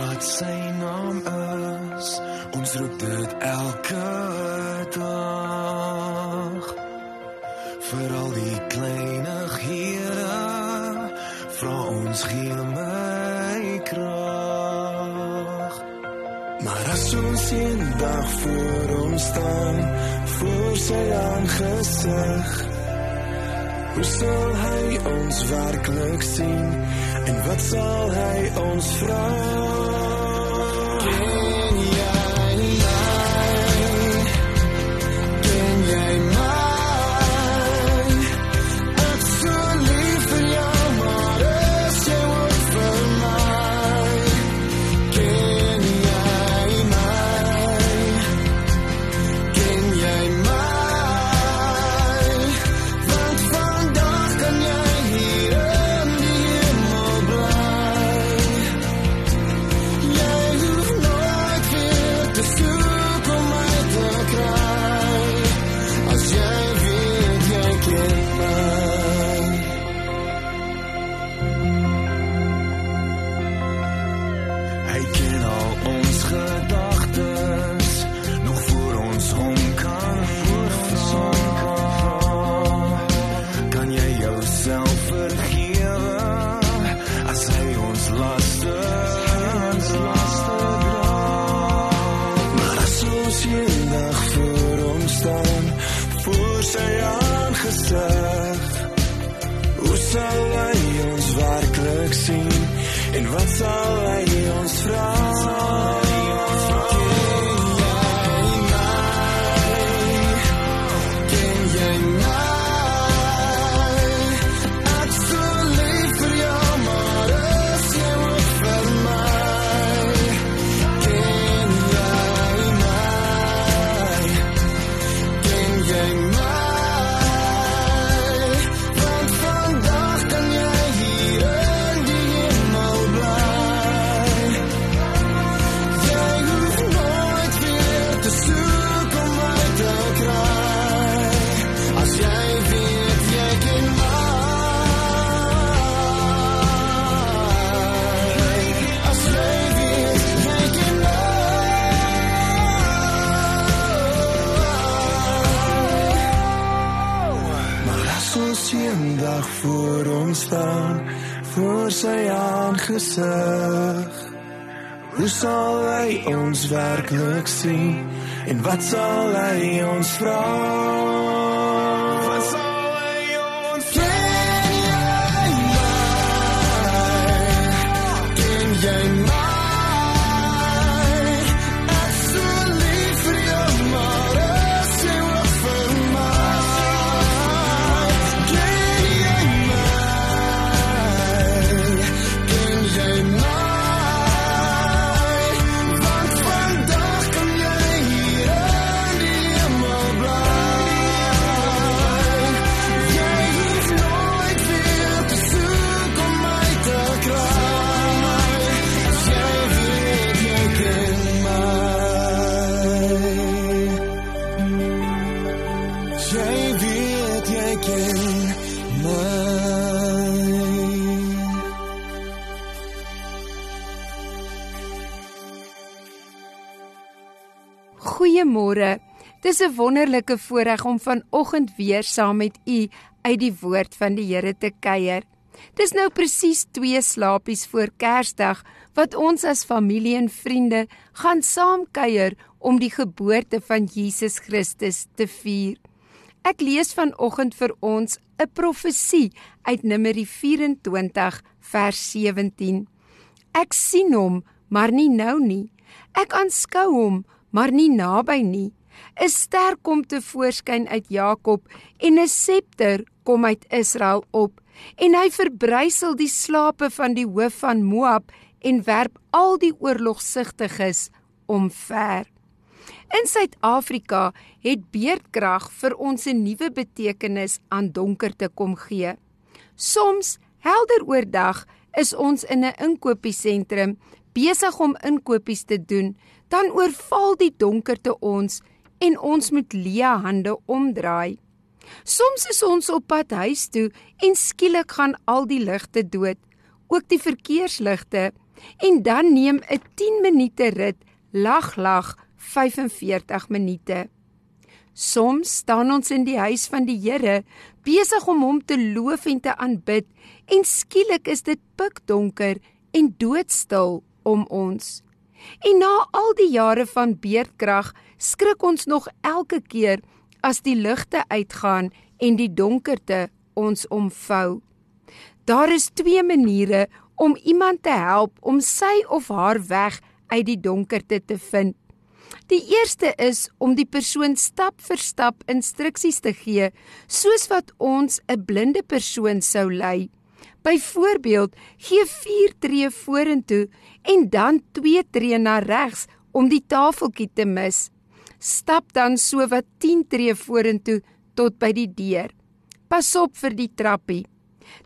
wat sy naam is. Ons roep dit elke dag. Vir al die kleinighede vra ons gee my krag. Maar as ons eendag voor hom staan, voor sy aangesig, hoe sal hy ons werklik sien? En wat sal hy ons vra? Yeah. Voor hom staan voor sy aangesig hoe sal hy ons werklik sien en wat sal hy ons vra voor hom staan, voor sy aangesig, hoe sal hy ons werklik sien en wat sal hy ons vra? Dis 'n wonderlike voorreg om vanoggend weer saam met u uit die woord van die Here te kuier. Dis nou presies 2 slapies voor Kersdag wat ons as familie en vriende gaan saam kuier om die geboorte van Jesus Christus te vier. Ek lees vanoggend vir ons 'n profesie uit Numeri 24 vers 17. Ek sien hom, maar nie nou nie. Ek aanskou hom, maar nie naby nie. 'n Ster kom te voorskyn uit Jakob en 'n septer kom uit Israel op en hy verbrysel die slape van die hoof van Moab en werp al die oorlogsigtiges omver. In Suid-Afrika het beerdkrag vir ons 'n nuwe betekenis aan donkerte kom gee. Soms helder oordag is ons in 'n inkopiesentrum besig om inkopies te doen, dan oorval die donkerte ons en ons moet leë hande omdraai. Soms is ons op pad huis toe en skielik gaan al die ligte dood, ook die verkeersligte, en dan neem 'n 10 minute rit lag lag 45 minute. Soms staan ons in die huis van die Here, besig om hom te loof en te aanbid, en skielik is dit pikdonker en doodstil om ons. En na al die jare van beerdkrag skrik ons nog elke keer as die ligte uitgaan en die donkerte ons omvou. Daar is twee maniere om iemand te help om sy of haar weg uit die donkerte te vind. Die eerste is om die persoon stap vir stap instruksies te gee, soos wat ons 'n blinde persoon sou lei. Byvoorbeeld, gee 4 tree vorentoe en dan 2 tree na regs om die tafeltjie te mis stap dan so wat 10 tree vorentoe tot by die deur. Pas op vir die trappie.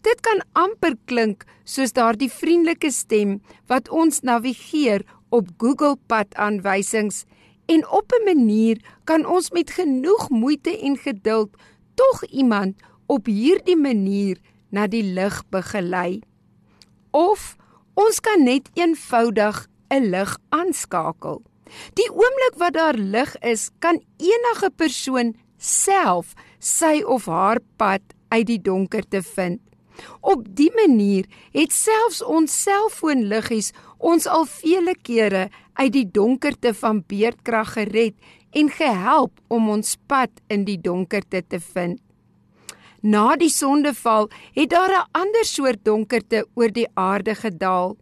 Dit kan amper klink soos daardie vriendelike stem wat ons navigeer op Google pad aanwysings en op 'n manier kan ons met genoeg moeite en geduld tog iemand op hierdie manier na die lig begelei. Of ons kan net eenvoudig 'n lig aanskakel. Die oomblik wat daar lig is, kan enige persoon self sy of haar pad uit die donkerte vind. Op die manier het selfs ons selfoonliggies ons al vele kere uit die donkerte van beerdkrag gered en gehelp om ons pad in die donkerte te vind. Na die sondeval het daar 'n ander soort donkerte oor die aarde gedaal.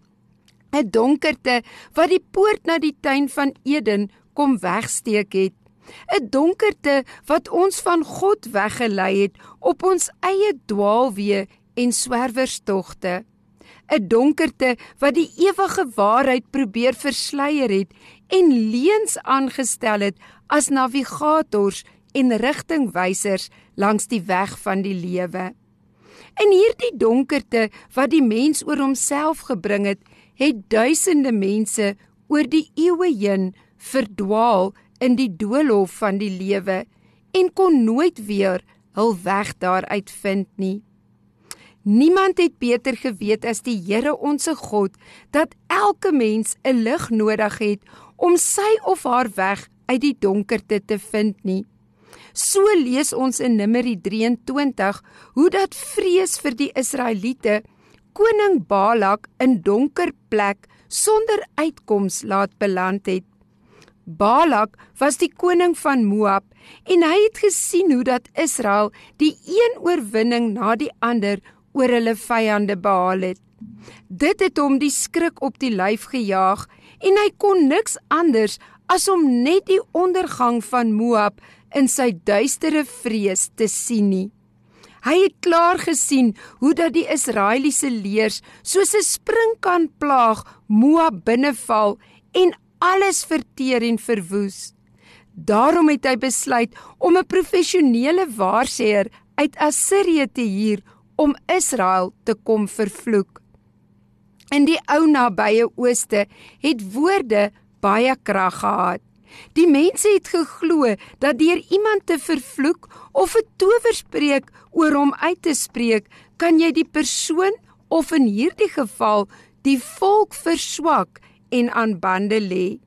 'n donkerte wat die poort na die tuin van Eden kom wegsteek het. 'n donkerte wat ons van God weggelei het op ons eie dwaalweë en swerwerstogte. 'n donkerte wat die ewige waarheid probeer versleier het en leuns aangestel het as navigators en rigtingwysers langs die weg van die lewe. In hierdie donkerte wat die mens oor homself gebring het, het duisende mense oor die eeue heen verdwaal in die doolhof van die lewe en kon nooit weer hul weg daaruit vind nie. Niemand het beter geweet as die Here onsse God dat elke mens 'n lig nodig het om sy of haar weg uit die donkerte te vind nie. So lees ons in Numeri 23 hoe dat vrees vir die Israeliete koning Balak in donker plek sonder uitkoms laat beland het. Balak was die koning van Moab en hy het gesien hoe dat Israel die een oorwinning na die ander oor hulle vyande behaal het. Dit het hom die skrik op die lyf gejaag en hy kon niks anders as om net die ondergang van Moab in sy duistere vrees te sien nie. Hy het klaar gesien hoe dat die Israeliese leers soos 'n springkan plaag Moab binneval en alles verteer en verwoes. Daarom het hy besluit om 'n professionele waarsêer uit Assirië te huur om Israel te kom vervloek. In die ou nabye ooste het woorde baie krag gehad. Die mense het geglo dat deur iemand te vervloek of 'n towerspreek oor hom uit te spreek, kan jy die persoon of in hierdie geval die volk verswak en aan bande lê.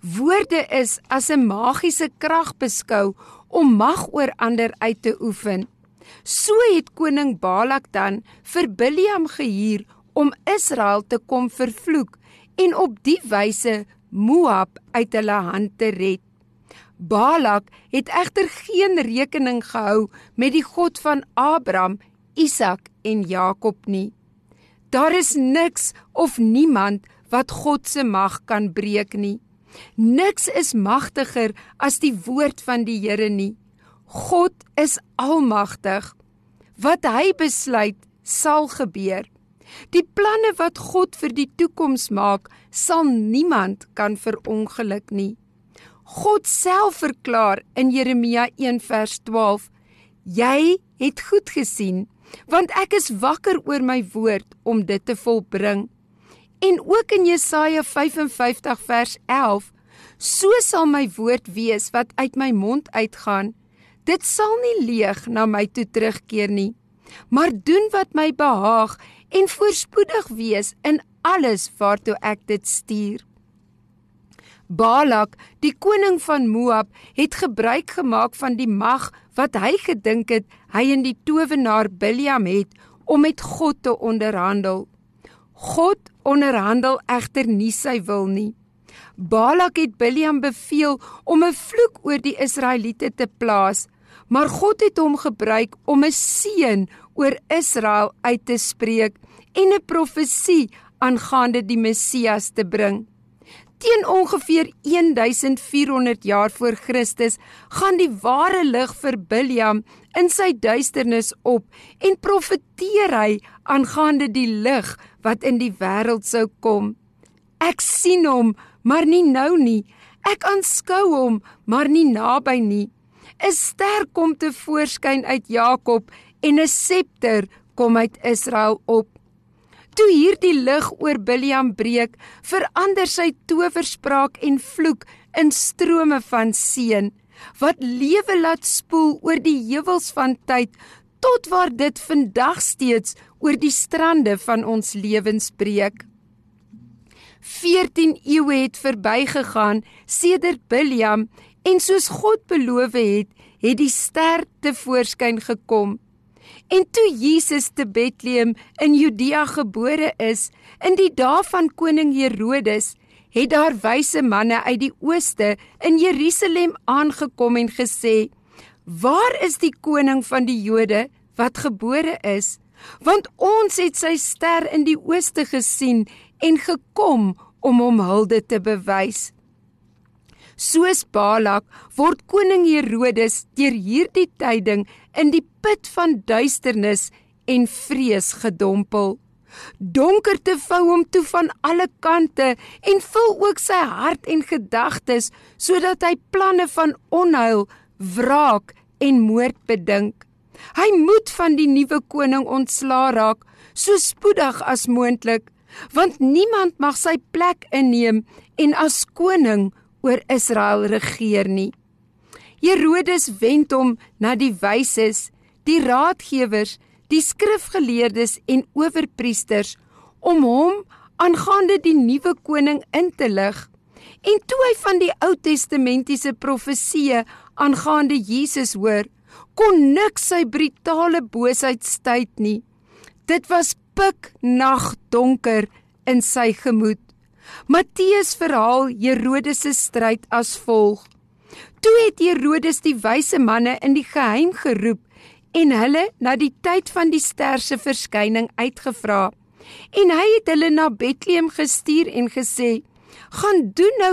Woorde is as 'n magiese krag beskou om mag oor ander uit te oefen. So het koning Balak dan vir Biljam gehuur om Israel te kom vervloek en op die wyse Moab uit hulle hand te red. Balak het egter geen rekening gehou met die God van Abraham, Isak en Jakob nie. Daar is niks of niemand wat God se mag kan breek nie. Niks is magtiger as die woord van die Here nie. God is almagtig. Wat hy besluit, sal gebeur. Die planne wat God vir die toekoms maak, sal niemand kan verongeluk nie. God self verklaar in Jeremia 1 vers 12: Jy het goed gesien, want ek is wakker oor my woord om dit te volbring. En ook in Jesaja 55 vers 11: So sal my woord wees wat uit my mond uitgaan. Dit sal nie leeg na my toe terugkeer nie, maar doen wat my behaag en voorspoedig wees in alles waartoe ek dit stuur. Balak, die koning van Moab, het gebruik gemaak van die mag wat hy gedink het hy in die towenaar Biljam het om met God te onderhandel. God onderhandel egter nie sy wil nie. Balak het Biljam beveel om 'n vloek oor die Israeliete te plaas, maar God het hom gebruik om 'n seën oor Israel uit te spreek en 'n profesie aangaande die Messias te bring. Teen ongeveer 1400 jaar voor Christus gaan die ware lig vir Biljam in sy duisternis op en profeteer hy aangaande die lig wat in die wêreld sou kom. Ek sien hom, maar nie nou nie. Ek aanskou hom, maar nie naby nie. 'n Ster kom te voorskyn uit Jakob en 'n septer kom uit Israel op. Toe hierdie lig oor Biljam breek, verander sy towerspraak en vloek in strome van seën wat lewe laat spoel oor die heuwels van tyd tot waar dit vandag steeds oor die strande van ons lewens breek. 14 eeue het verbygegaan sedert Biljam en soos God beloof het, het die ster te voorskyn gekom. En toe Jesus te Bethlehem in Judea gebore is, in die dae van koning Herodes, het daar wyse manne uit die ooste in Jerusalem aangekom en gesê: "Waar is die koning van die Jode wat gebore is? Want ons het sy ster in die ooste gesien en gekom om hom hulde te bewys." Soos Balak word koning Herodes deur hierdie tyding in die put van duisternis en vrees gedompel. Donkerte vou hom toe van alle kante en vul ook sy hart en gedagtes sodat hy planne van onheil, wraak en moord bedink. Hy moet van die nuwe koning ontslaa raak so spoedig as moontlik, want niemand mag sy plek inneem en as koning oor Israel regeer nie. Herodes wend hom na die wyses, die raadgewers, die skrifgeleerdes en owerpriesters om hom aangaande die nuwe koning in te lig. En toe hy van die Ou Testamentiese profeseë aangaande Jesus hoor, kon niks sy brutale boosheid stuit nie. Dit was piknag donker in sy gemoed. Matteus verhaal Herodes se stryd as volg: Toe het Herodes die wyse manne in die geheim geroep en hulle na die tyd van die ster se verskyning uitgevra. En hy het hulle na Bethlehem gestuur en gesê: "Gaan doen nou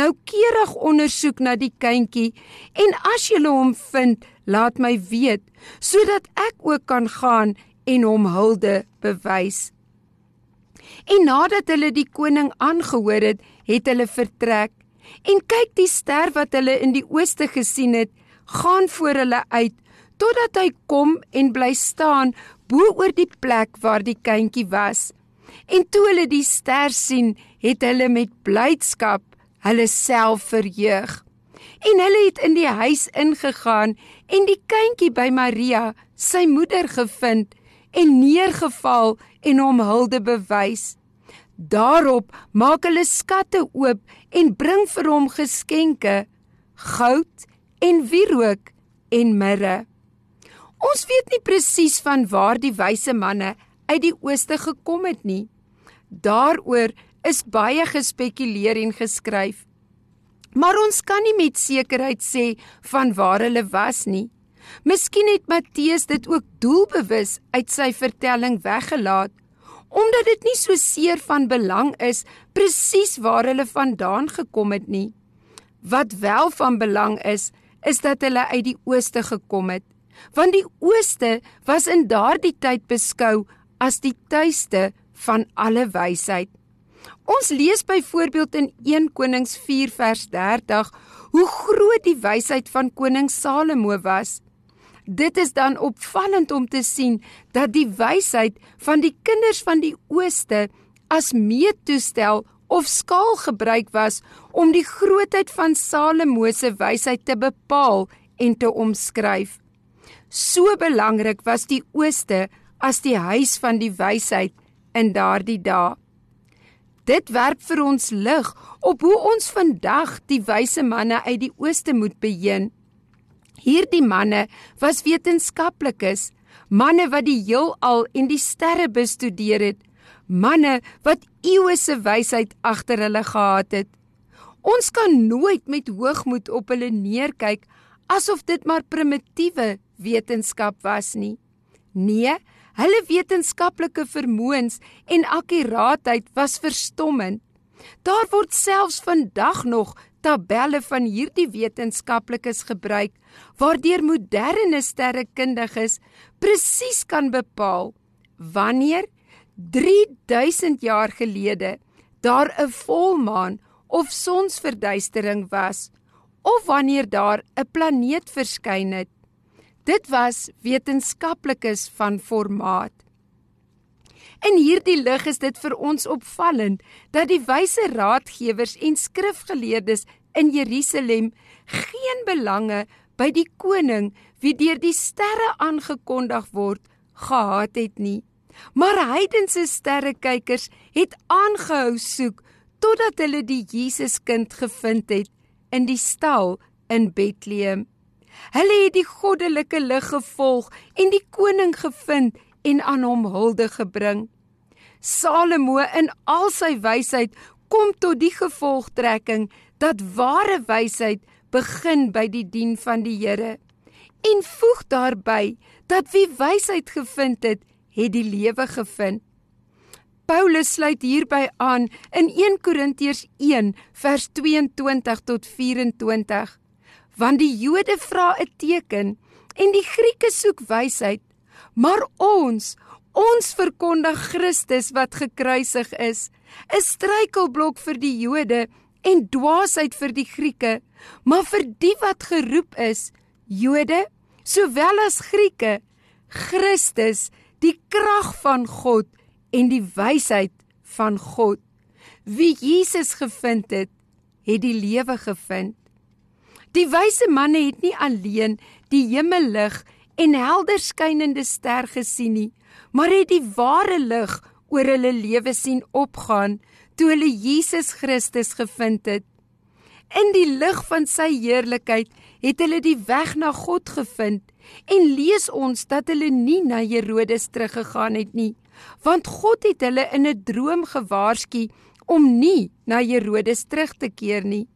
noukeurig ondersoek na die kindjie en as julle hom vind, laat my weet sodat ek ook kan gaan en hom hulde bewys." En nadat hulle die koning aangehoor het, het hulle vertrek. En kyk die ster wat hulle in die ooste gesien het, gaan voor hulle uit totdat hy kom en bly staan bo oor die plek waar die kindjie was. En toe hulle die ster sien, het hulle met blydskap hulle self verheug. En hulle het in die huis ingegaan en die kindjie by Maria, sy moeder gevind en neergeval en hom hulde bewys. Daarop maak hulle skatte oop en bring vir hom geskenke: goud en wierook en mirre. Ons weet nie presies van waar die wyse manne uit die ooste gekom het nie. Daaroor is baie gespekuleer en geskryf. Maar ons kan nie met sekerheid sê van waar hulle was nie. Miskien het Matteus dit ook doelbewus uit sy vertelling weggelaat omdat dit nie so seer van belang is presies waar hulle vandaan gekom het nie. Wat wel van belang is, is dat hulle uit die ooste gekom het, want die ooste was in daardie tyd beskou as die tuiste van alle wysheid. Ons lees byvoorbeeld in 1 Konings 4 vers 30 hoe groot die wysheid van koning Salomo was. Dit is dan opvallend om te sien dat die wysheid van die kinders van die ooste as meetoestel of skaal gebruik was om die grootheid van Salomo se wysheid te bepaal en te omskryf. So belangrik was die ooste as die huis van die wysheid in daardie dae. Dit werp vir ons lig op hoe ons vandag die wyse manne uit die ooste moet beheer. Hierdie manne was wetenskaplikes, manne wat die heelal en die sterre bestudeer het, manne wat eeue se wysheid agter hulle gehad het. Ons kan nooit met hoogmoed op hulle neerkyk asof dit maar primitiewe wetenskap was nie. Nee, hulle wetenskaplike vermoëns en akkuraatheid was verstommend. Daar word selfs vandag nog tabelle van hierdie wetenskaplikes gebruik waardeur moderne sterrekundiges presies kan bepaal wanneer 3000 jaar gelede daar 'n volmaan of sonsverduistering was of wanneer daar 'n planeet verskyn het. Dit was wetenskaplikes van formaat. In hierdie lig is dit vir ons opvallend dat die wyse raadgewers en skrifgeleerdes in Jerusalem geen belange by die koning wie deur die sterre aangekondig word gehad het nie. Maar heidense sterrekykers het aangehou soek totdat hulle die Jesuskind gevind het in die stal in Bethlehem. Hulle het die goddelike lig gevolg en die koning gevind en aan hom hulde gebring. Salomo in al sy wysheid kom tot die gevolgtrekking dat ware wysheid begin by die dien van die Here en voeg daarby dat wie wysheid gevind het, het die lewe gevind. Paulus sluit hierby aan in 1 Korintiërs 1 vers 22 tot 24 want die Jode vra 'n teken en die Grieke soek wysheid maar ons Ons verkondig Christus wat gekruisig is, 'n struikelblok vir die Jode en dwaasheid vir die Grieke, maar vir die wat geroep is, Jode sowel as Grieke, Christus, die krag van God en die wysheid van God. Wie Jesus gevind het, het die lewe gevind. Die wyse manne het nie alleen die hemellig en helder skynende ster gesien nie, maar het die ware lig oor hulle lewe sien opgaan toe hulle Jesus Christus gevind het. In die lig van sy heerlikheid het hulle die weg na God gevind en lees ons dat hulle nie na Herodes teruggegaan het nie, want God het hulle in 'n droom gewaarsku om nie na Herodes terug te keer nie.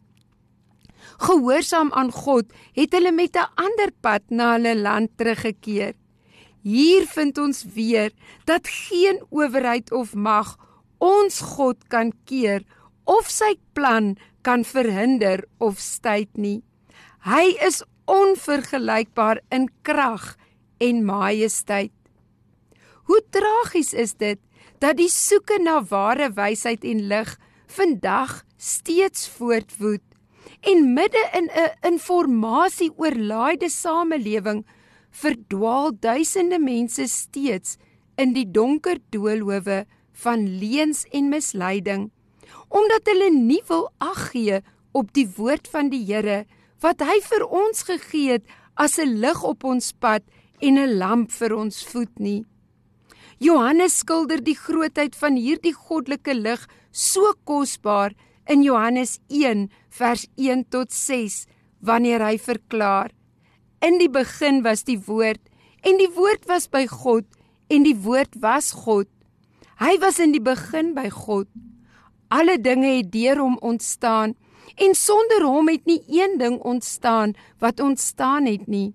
Gehoorsaam aan God het hulle met 'n ander pad na hulle land teruggekeer. Hier vind ons weer dat geen owerheid of mag ons God kan keer of sy plan kan verhinder of stuit nie. Hy is onvergelykbaar in krag en majesteit. Hoe tragies is dit dat die soeke na ware wysheid en lig vandag steeds voortwoed en midde in 'n informasie-oorlaaide samelewing verdwaal duisende mense steeds in die donker doolhowe van leuns en misleiding omdat hulle nie wil ag gee op die woord van die Here wat hy vir ons gegee het as 'n lig op ons pad en 'n lamp vir ons voet nie. Johannes skilder die grootheid van hierdie goddelike lig so kosbaar in Johannes 1 vers 1 tot 6 wanneer hy verklaar In die begin was die woord En die woord was by God en die woord was God. Hy was in die begin by God. Alle dinge het deur hom ontstaan en sonder hom het nie een ding ontstaan wat ontstaan het nie.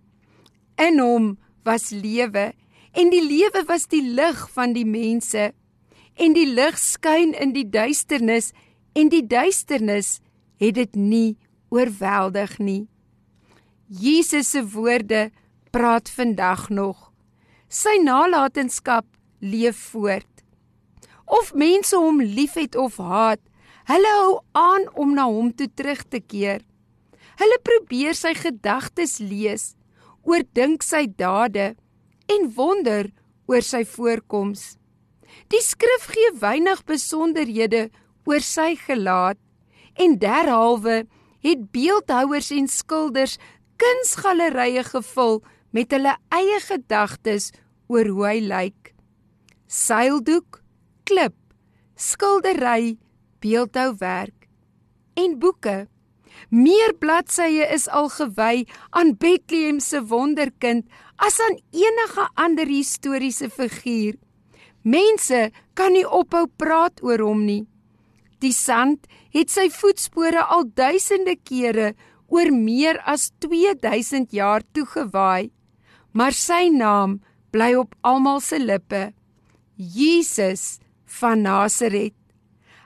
In hom was lewe en die lewe was die lig van die mense en die lig skyn in die duisternis en die duisternis het dit nie oorweldig nie. Jesus se woorde praat vandag nog. Sy nalatenskap leef voort. Of mense hom liefhet of haat, hulle hou aan om na hom toe terug te keer. Hulle probeer sy gedagtes lees, oordink sy dade en wonder oor sy voorkoms. Die skrif gee weinig besonderhede oor sy gelaat en derhalwe het beeldhouers en skilders kunsgalerye gevul met hulle eie gedagtes oor hoe hy lyk. Seildoek, klip, skildery, beeldhouwerk en boeke. Meer bladsye is al gewy aan Bethlehem se wonderkind as aan enige ander historiese figuur. Mense kan nie ophou praat oor hom nie. Die sand het sy voetspore al duisende kere oor meer as 2000 jaar toegewaai, maar sy naam bly op almal se lippe. Jesus van Nasaret.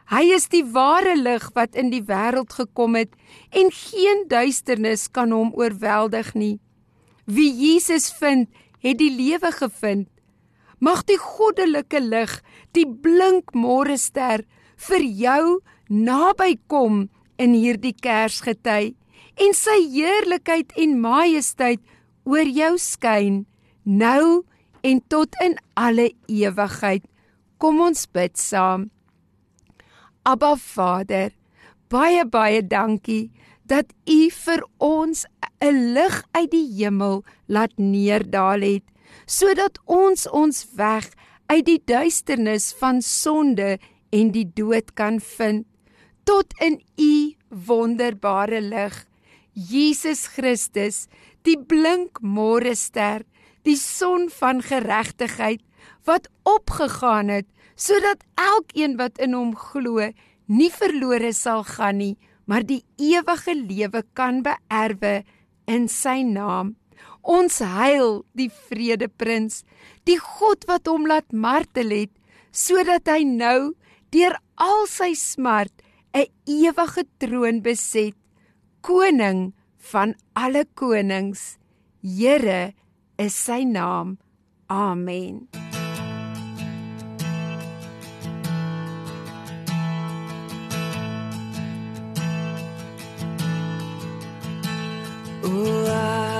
Hy is die ware lig wat in die wêreld gekom het en geen duisternis kan hom oorweldig nie. Wie Jesus vind, het die lewe gevind. Mag die goddelike lig, die blink môrester vir jou naby kom in hierdie Kersgety en sy heerlikheid en majesteit oor jou skyn nou en tot in alle ewigheid. Kom ons bid saam. Abba Vader, baie baie dankie dat U vir ons 'n lig uit die hemel laat neerdaal het, sodat ons ons weg uit die duisternis van sonde en die dood kan vind tot in U wonderbare lig. Jesus Christus, die blink môrester, die son van geregtigheid wat opgegaan het sodat elkeen wat in hom glo nie verlore sal gaan nie, maar die ewige lewe kan beerwe in sy naam. Ons heil die vredeprins, die God wat hom laat martel het, sodat hy nou deur al sy smart 'n ewige troon beset, koning van alle konings. Here is sy naam. Amen. Oh, I've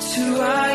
It's who I